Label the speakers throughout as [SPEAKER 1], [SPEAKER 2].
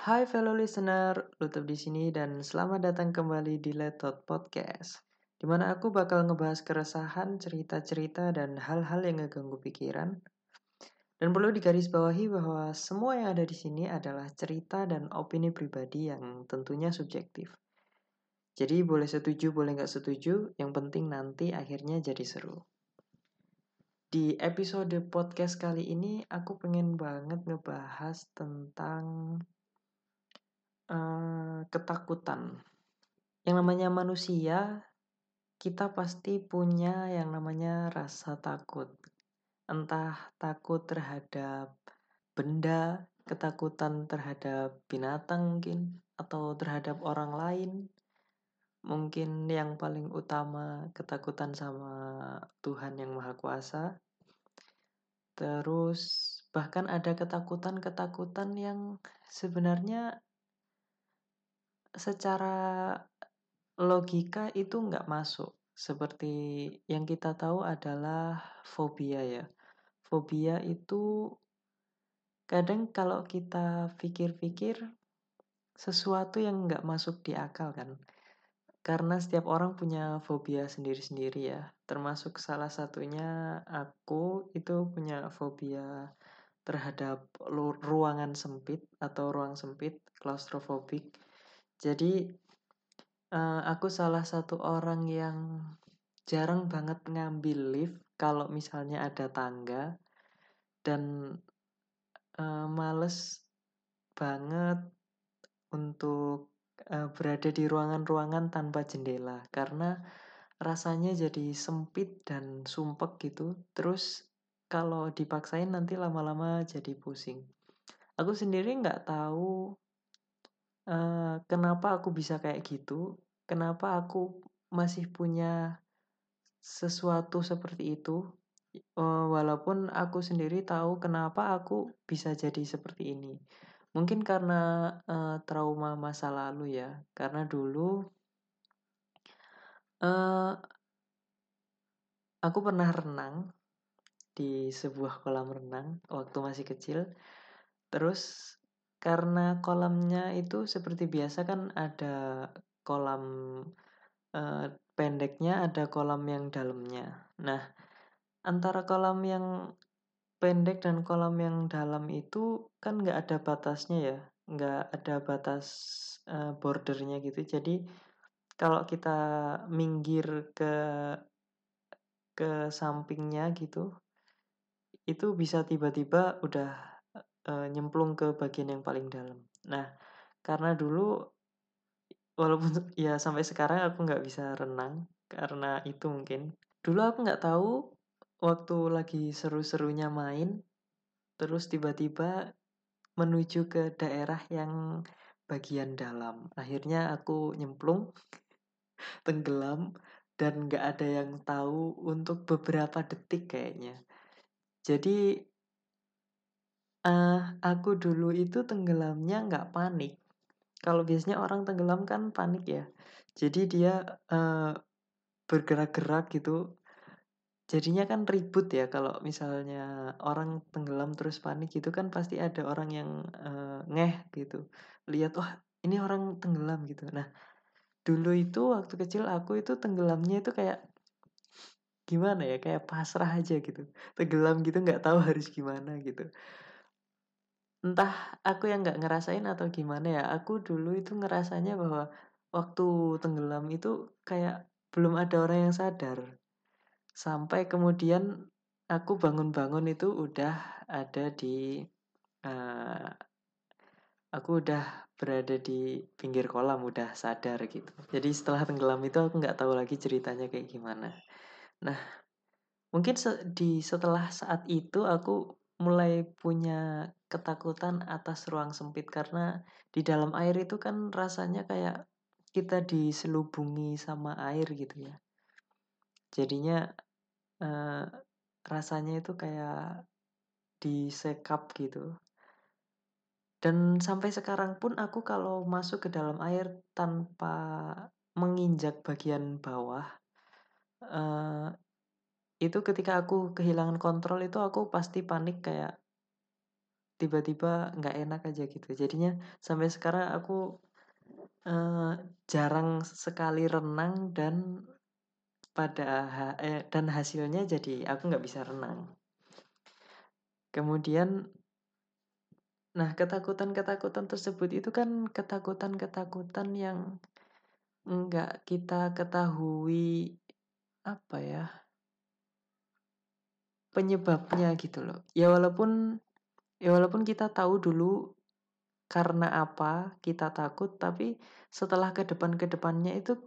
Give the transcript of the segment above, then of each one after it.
[SPEAKER 1] Hai fellow listener, Lutut di sini dan selamat datang kembali di Letot Podcast. Di mana aku bakal ngebahas keresahan, cerita-cerita dan hal-hal yang ngeganggu pikiran. Dan perlu digarisbawahi bahwa semua yang ada di sini adalah cerita dan opini pribadi yang tentunya subjektif. Jadi boleh setuju, boleh nggak setuju, yang penting nanti akhirnya jadi seru. Di episode podcast kali ini aku pengen banget ngebahas tentang uh, ketakutan. Yang namanya manusia, kita pasti punya yang namanya rasa takut. Entah takut terhadap benda, ketakutan terhadap binatang mungkin, atau terhadap orang lain. Mungkin yang paling utama ketakutan sama Tuhan yang Maha Kuasa. Terus bahkan ada ketakutan-ketakutan yang sebenarnya secara logika itu nggak masuk. Seperti yang kita tahu adalah fobia ya. Fobia itu kadang kalau kita pikir-pikir sesuatu yang nggak masuk di akal kan. Karena setiap orang punya fobia sendiri-sendiri ya. Termasuk salah satunya aku itu punya fobia terhadap ruangan sempit atau ruang sempit, klaustrofobik. Jadi uh, aku salah satu orang yang jarang banget ngambil lift kalau misalnya ada tangga dan uh, males banget untuk uh, berada di ruangan-ruangan tanpa jendela karena rasanya jadi sempit dan sumpek gitu. Terus kalau dipaksain nanti lama-lama jadi pusing. Aku sendiri nggak tahu uh, kenapa aku bisa kayak gitu, kenapa aku masih punya sesuatu seperti itu, uh, walaupun aku sendiri tahu kenapa aku bisa jadi seperti ini. Mungkin karena uh, trauma masa lalu ya, karena dulu uh, aku pernah renang di sebuah kolam renang waktu masih kecil. Terus karena kolamnya itu seperti biasa kan ada kolam uh, pendeknya, ada kolam yang dalamnya. Nah, antara kolam yang pendek dan kolam yang dalam itu kan nggak ada batasnya ya, nggak ada batas uh, bordernya gitu. Jadi kalau kita minggir ke ke sampingnya gitu, itu bisa tiba-tiba udah uh, nyemplung ke bagian yang paling dalam. Nah, karena dulu walaupun ya sampai sekarang aku nggak bisa renang karena itu mungkin. Dulu aku nggak tahu waktu lagi seru-serunya main, terus tiba-tiba menuju ke daerah yang bagian dalam. Akhirnya aku nyemplung, tenggelam, dan nggak ada yang tahu untuk beberapa detik kayaknya. Jadi Uh, aku dulu itu tenggelamnya nggak panik. Kalau biasanya orang tenggelam kan panik ya. Jadi dia uh, bergerak-gerak gitu. Jadinya kan ribut ya kalau misalnya orang tenggelam terus panik gitu kan pasti ada orang yang uh, ngeh gitu. Lihat wah ini orang tenggelam gitu. Nah dulu itu waktu kecil aku itu tenggelamnya itu kayak gimana ya kayak pasrah aja gitu tenggelam gitu nggak tahu harus gimana gitu entah aku yang nggak ngerasain atau gimana ya aku dulu itu ngerasanya bahwa waktu tenggelam itu kayak belum ada orang yang sadar. Sampai kemudian aku bangun-bangun itu udah ada di uh, aku udah berada di pinggir kolam udah sadar gitu. Jadi setelah tenggelam itu aku nggak tahu lagi ceritanya kayak gimana. Nah mungkin di setelah saat itu aku mulai punya ketakutan atas ruang sempit karena di dalam air itu kan rasanya kayak kita diselubungi sama air gitu ya. Jadinya eh, rasanya itu kayak disekap gitu. Dan sampai sekarang pun aku kalau masuk ke dalam air tanpa menginjak bagian bawah, uh, itu ketika aku kehilangan kontrol itu aku pasti panik kayak tiba-tiba nggak enak aja gitu. Jadinya sampai sekarang aku uh, jarang sekali renang dan pada eh, dan hasilnya jadi aku nggak bisa renang. Kemudian Nah, ketakutan-ketakutan tersebut itu kan ketakutan-ketakutan yang enggak kita ketahui apa ya penyebabnya gitu loh. Ya walaupun ya walaupun kita tahu dulu karena apa kita takut, tapi setelah ke depan ke depannya itu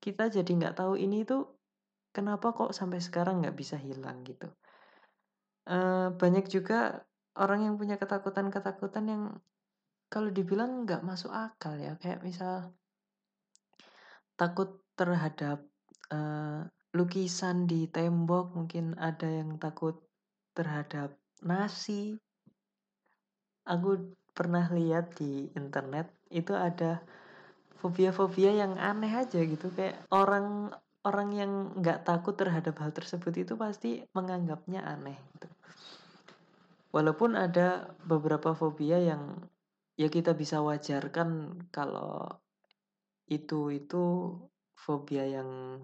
[SPEAKER 1] kita jadi nggak tahu ini itu kenapa kok sampai sekarang nggak bisa hilang gitu. Uh, banyak juga orang yang punya ketakutan-ketakutan yang kalau dibilang nggak masuk akal ya kayak misal takut terhadap uh, lukisan di tembok mungkin ada yang takut terhadap nasi aku pernah lihat di internet itu ada fobia-fobia yang aneh aja gitu kayak orang orang yang nggak takut terhadap hal tersebut itu pasti menganggapnya aneh gitu. Walaupun ada beberapa fobia yang ya kita bisa wajarkan kalau itu itu fobia yang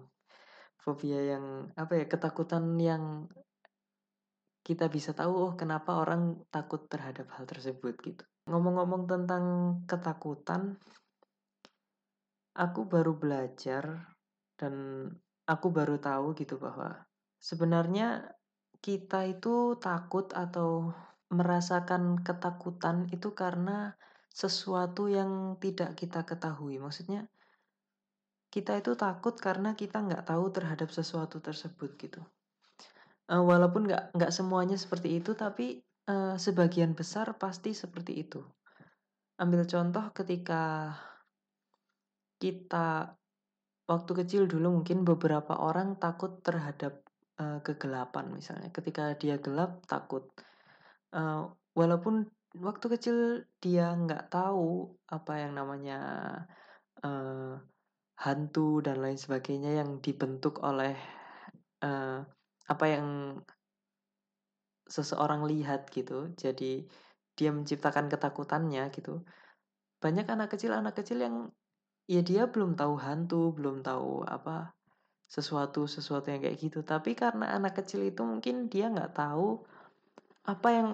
[SPEAKER 1] fobia yang apa ya ketakutan yang kita bisa tahu oh kenapa orang takut terhadap hal tersebut gitu. Ngomong-ngomong tentang ketakutan, aku baru belajar dan aku baru tahu gitu bahwa sebenarnya kita itu takut atau merasakan ketakutan itu karena sesuatu yang tidak kita ketahui. Maksudnya kita itu takut karena kita nggak tahu terhadap sesuatu tersebut gitu. Uh, walaupun nggak nggak semuanya seperti itu, tapi uh, sebagian besar pasti seperti itu. Ambil contoh ketika kita waktu kecil dulu mungkin beberapa orang takut terhadap uh, kegelapan misalnya. Ketika dia gelap takut. Uh, walaupun waktu kecil dia nggak tahu apa yang namanya uh, hantu dan lain sebagainya yang dibentuk oleh uh, apa yang seseorang lihat gitu. Jadi dia menciptakan ketakutannya gitu. Banyak anak kecil anak kecil yang ya dia belum tahu hantu, belum tahu apa sesuatu sesuatu yang kayak gitu tapi karena anak kecil itu mungkin dia nggak tahu apa yang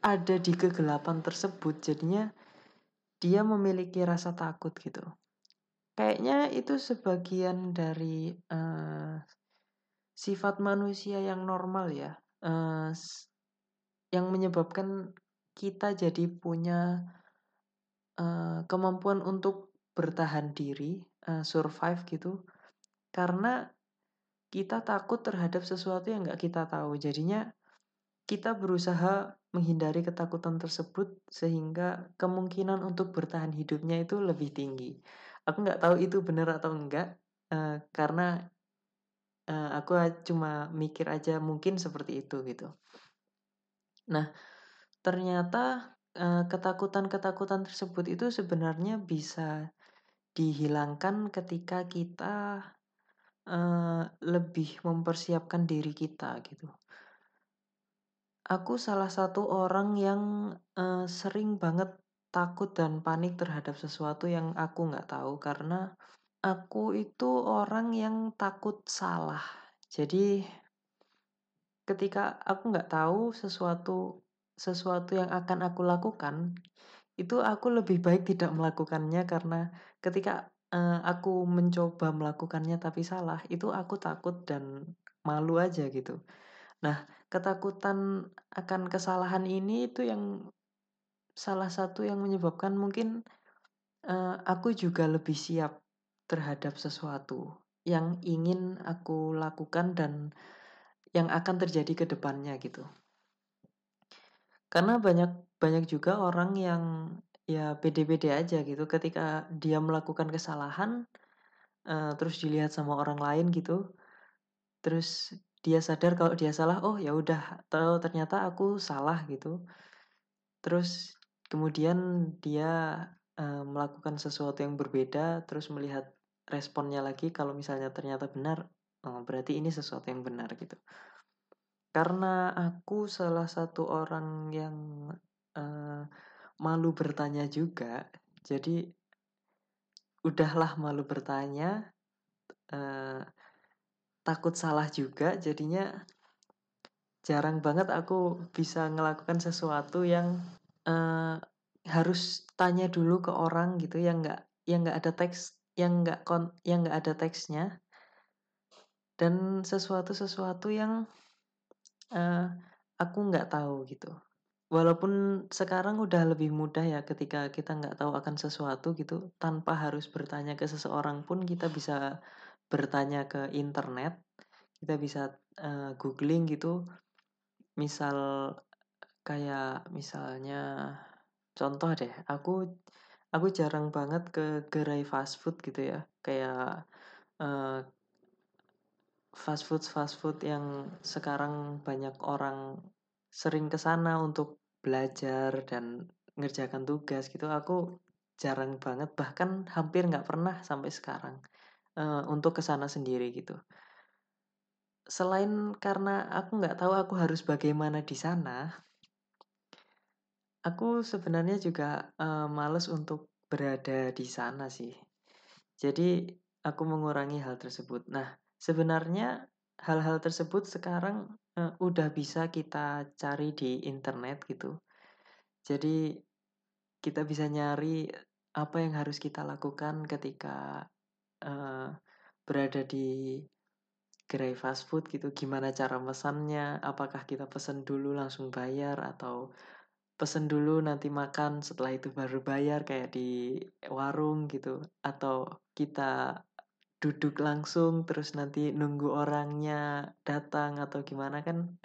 [SPEAKER 1] ada di kegelapan tersebut jadinya dia memiliki rasa takut gitu kayaknya itu sebagian dari uh, sifat manusia yang normal ya uh, yang menyebabkan kita jadi punya uh, kemampuan untuk bertahan diri uh, survive gitu karena kita takut terhadap sesuatu yang nggak kita tahu. Jadinya kita berusaha menghindari ketakutan tersebut sehingga kemungkinan untuk bertahan hidupnya itu lebih tinggi. Aku nggak tahu itu benar atau enggak uh, karena uh, aku cuma mikir aja mungkin seperti itu gitu. Nah, ternyata ketakutan-ketakutan tersebut itu sebenarnya bisa dihilangkan ketika kita uh, lebih mempersiapkan diri kita gitu. Aku salah satu orang yang uh, sering banget takut dan panik terhadap sesuatu yang aku nggak tahu karena aku itu orang yang takut salah. Jadi ketika aku nggak tahu sesuatu sesuatu yang akan aku lakukan, itu aku lebih baik tidak melakukannya karena ketika uh, aku mencoba melakukannya tapi salah, itu aku takut dan malu aja gitu. Nah, ketakutan akan kesalahan ini itu yang salah satu yang menyebabkan mungkin uh, aku juga lebih siap terhadap sesuatu yang ingin aku lakukan dan yang akan terjadi ke depannya gitu. Karena banyak banyak juga orang yang ya pede-pede aja gitu ketika dia melakukan kesalahan uh, terus dilihat sama orang lain gitu terus dia sadar kalau dia salah oh ya udah ternyata aku salah gitu terus kemudian dia uh, melakukan sesuatu yang berbeda terus melihat responnya lagi kalau misalnya ternyata benar oh, berarti ini sesuatu yang benar gitu karena aku salah satu orang yang uh, malu bertanya juga. Jadi udahlah malu bertanya, uh, takut salah juga, jadinya jarang banget aku bisa ngelakukan sesuatu yang harus tanya dulu ke orang gitu yang nggak yang nggak ada teks yang nggak kon yang nggak ada teksnya dan sesuatu-sesuatu yang uh, aku nggak tahu gitu. Walaupun sekarang udah lebih mudah ya ketika kita nggak tahu akan sesuatu gitu, tanpa harus bertanya ke seseorang pun kita bisa bertanya ke internet, kita bisa uh, googling gitu. Misal kayak misalnya contoh deh, aku aku jarang banget ke gerai fast food gitu ya, kayak uh, fast food fast food yang sekarang banyak orang sering ke sana untuk belajar dan ngerjakan tugas gitu aku jarang banget bahkan hampir nggak pernah sampai sekarang uh, untuk ke sana sendiri gitu. Selain karena aku nggak tahu aku harus bagaimana di sana aku sebenarnya juga uh, males untuk berada di sana sih jadi aku mengurangi hal tersebut nah sebenarnya hal-hal tersebut sekarang udah bisa kita cari di internet gitu. Jadi kita bisa nyari apa yang harus kita lakukan ketika berada di gerai fast food gitu. Gimana cara mesannya? Apakah kita pesen dulu langsung bayar atau pesen dulu nanti makan setelah itu baru bayar kayak di warung gitu atau kita duduk langsung terus nanti nunggu orangnya datang atau gimana kan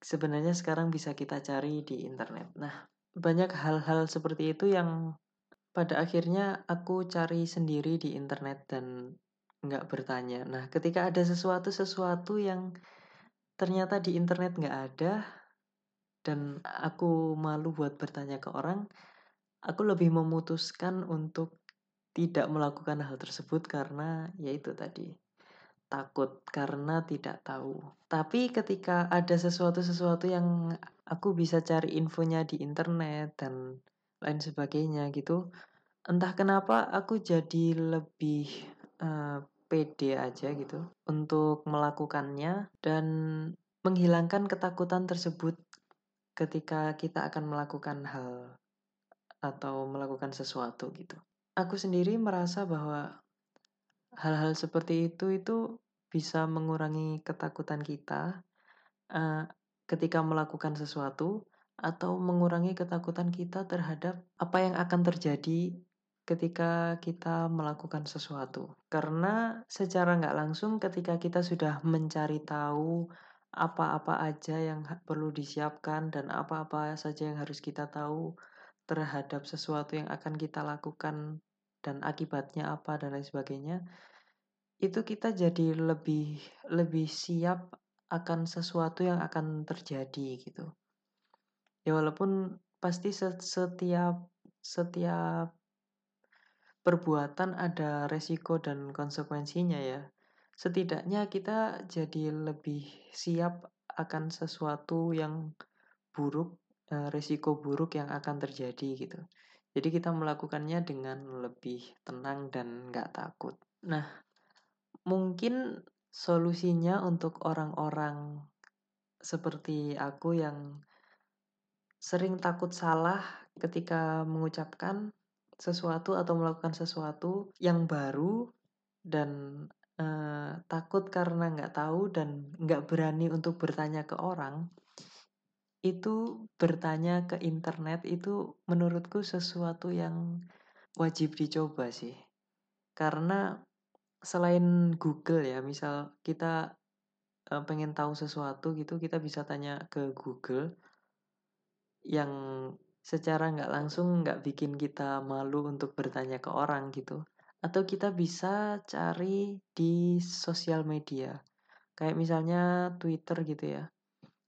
[SPEAKER 1] sebenarnya sekarang bisa kita cari di internet. Nah, banyak hal-hal seperti itu yang pada akhirnya aku cari sendiri di internet dan nggak bertanya. Nah, ketika ada sesuatu-sesuatu yang ternyata di internet nggak ada dan aku malu buat bertanya ke orang, aku lebih memutuskan untuk tidak melakukan hal tersebut karena yaitu tadi takut karena tidak tahu. Tapi ketika ada sesuatu-sesuatu yang aku bisa cari infonya di internet dan lain sebagainya gitu, entah kenapa aku jadi lebih uh, pede aja gitu untuk melakukannya dan menghilangkan ketakutan tersebut ketika kita akan melakukan hal atau melakukan sesuatu gitu aku sendiri merasa bahwa hal-hal seperti itu itu bisa mengurangi ketakutan kita uh, ketika melakukan sesuatu atau mengurangi ketakutan kita terhadap apa yang akan terjadi ketika kita melakukan sesuatu. Karena secara nggak langsung ketika kita sudah mencari tahu apa-apa aja yang perlu disiapkan dan apa-apa saja yang harus kita tahu terhadap sesuatu yang akan kita lakukan dan akibatnya apa dan lain sebagainya itu kita jadi lebih lebih siap akan sesuatu yang akan terjadi gitu. Ya walaupun pasti setiap setiap perbuatan ada resiko dan konsekuensinya ya setidaknya kita jadi lebih siap akan sesuatu yang buruk eh, resiko buruk yang akan terjadi gitu jadi kita melakukannya dengan lebih tenang dan nggak takut. Nah, mungkin solusinya untuk orang-orang seperti aku yang sering takut salah ketika mengucapkan sesuatu atau melakukan sesuatu yang baru dan eh, takut karena nggak tahu dan nggak berani untuk bertanya ke orang itu bertanya ke internet itu menurutku sesuatu yang wajib dicoba sih. Karena selain Google ya, misal kita uh, pengen tahu sesuatu gitu, kita bisa tanya ke Google yang secara nggak langsung nggak bikin kita malu untuk bertanya ke orang gitu. Atau kita bisa cari di sosial media. Kayak misalnya Twitter gitu ya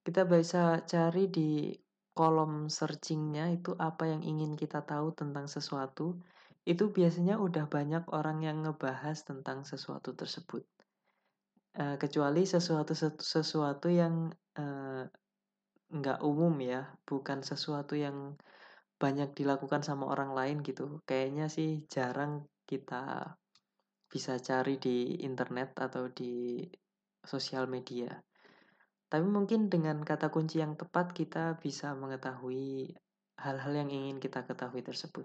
[SPEAKER 1] kita bisa cari di kolom searchingnya itu apa yang ingin kita tahu tentang sesuatu itu biasanya udah banyak orang yang ngebahas tentang sesuatu tersebut uh, kecuali sesuatu sesuatu yang uh, nggak umum ya, bukan sesuatu yang banyak dilakukan sama orang lain gitu. Kayaknya sih jarang kita bisa cari di internet atau di sosial media. Tapi mungkin dengan kata kunci yang tepat kita bisa mengetahui hal-hal yang ingin kita ketahui tersebut.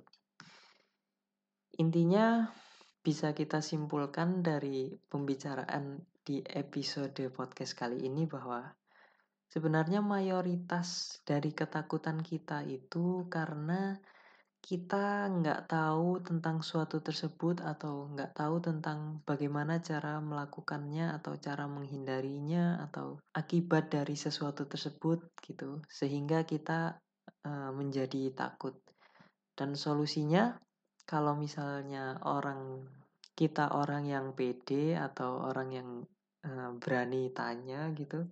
[SPEAKER 1] Intinya bisa kita simpulkan dari pembicaraan di episode podcast kali ini bahwa sebenarnya mayoritas dari ketakutan kita itu karena kita nggak tahu tentang suatu tersebut atau nggak tahu tentang bagaimana cara melakukannya atau cara menghindarinya atau akibat dari sesuatu tersebut gitu sehingga kita uh, menjadi takut. Dan solusinya kalau misalnya orang kita orang yang pede atau orang yang uh, berani tanya gitu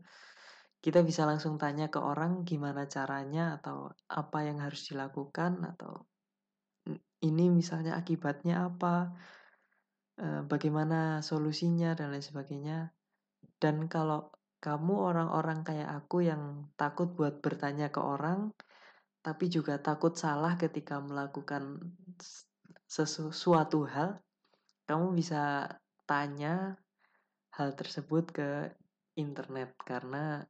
[SPEAKER 1] kita bisa langsung tanya ke orang gimana caranya atau apa yang harus dilakukan atau ini misalnya akibatnya apa, eh, bagaimana solusinya dan lain sebagainya. Dan kalau kamu orang-orang kayak aku yang takut buat bertanya ke orang, tapi juga takut salah ketika melakukan sesuatu hal, kamu bisa tanya hal tersebut ke internet karena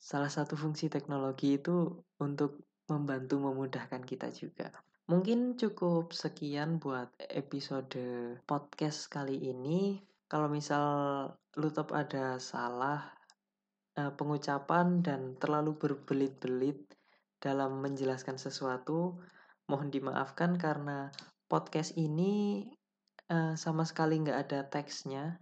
[SPEAKER 1] salah satu fungsi teknologi itu untuk membantu memudahkan kita juga. Mungkin cukup sekian buat episode podcast kali ini. Kalau misal Lutop ada salah uh, pengucapan dan terlalu berbelit-belit dalam menjelaskan sesuatu, mohon dimaafkan karena podcast ini uh, sama sekali nggak ada teksnya.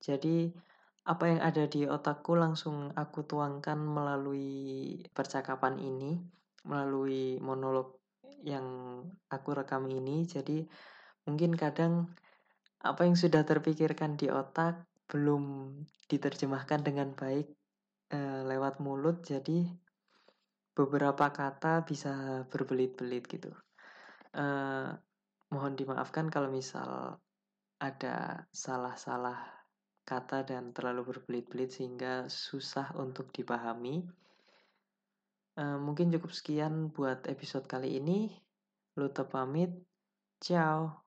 [SPEAKER 1] Jadi apa yang ada di otakku langsung aku tuangkan melalui percakapan ini, melalui monolog yang aku rekam ini. Jadi mungkin kadang apa yang sudah terpikirkan di otak belum diterjemahkan dengan baik e, lewat mulut. Jadi beberapa kata bisa berbelit-belit gitu. E, mohon dimaafkan kalau misal ada salah-salah kata dan terlalu berbelit-belit sehingga susah untuk dipahami. Uh, mungkin cukup sekian buat episode kali ini. Luto pamit. Ciao.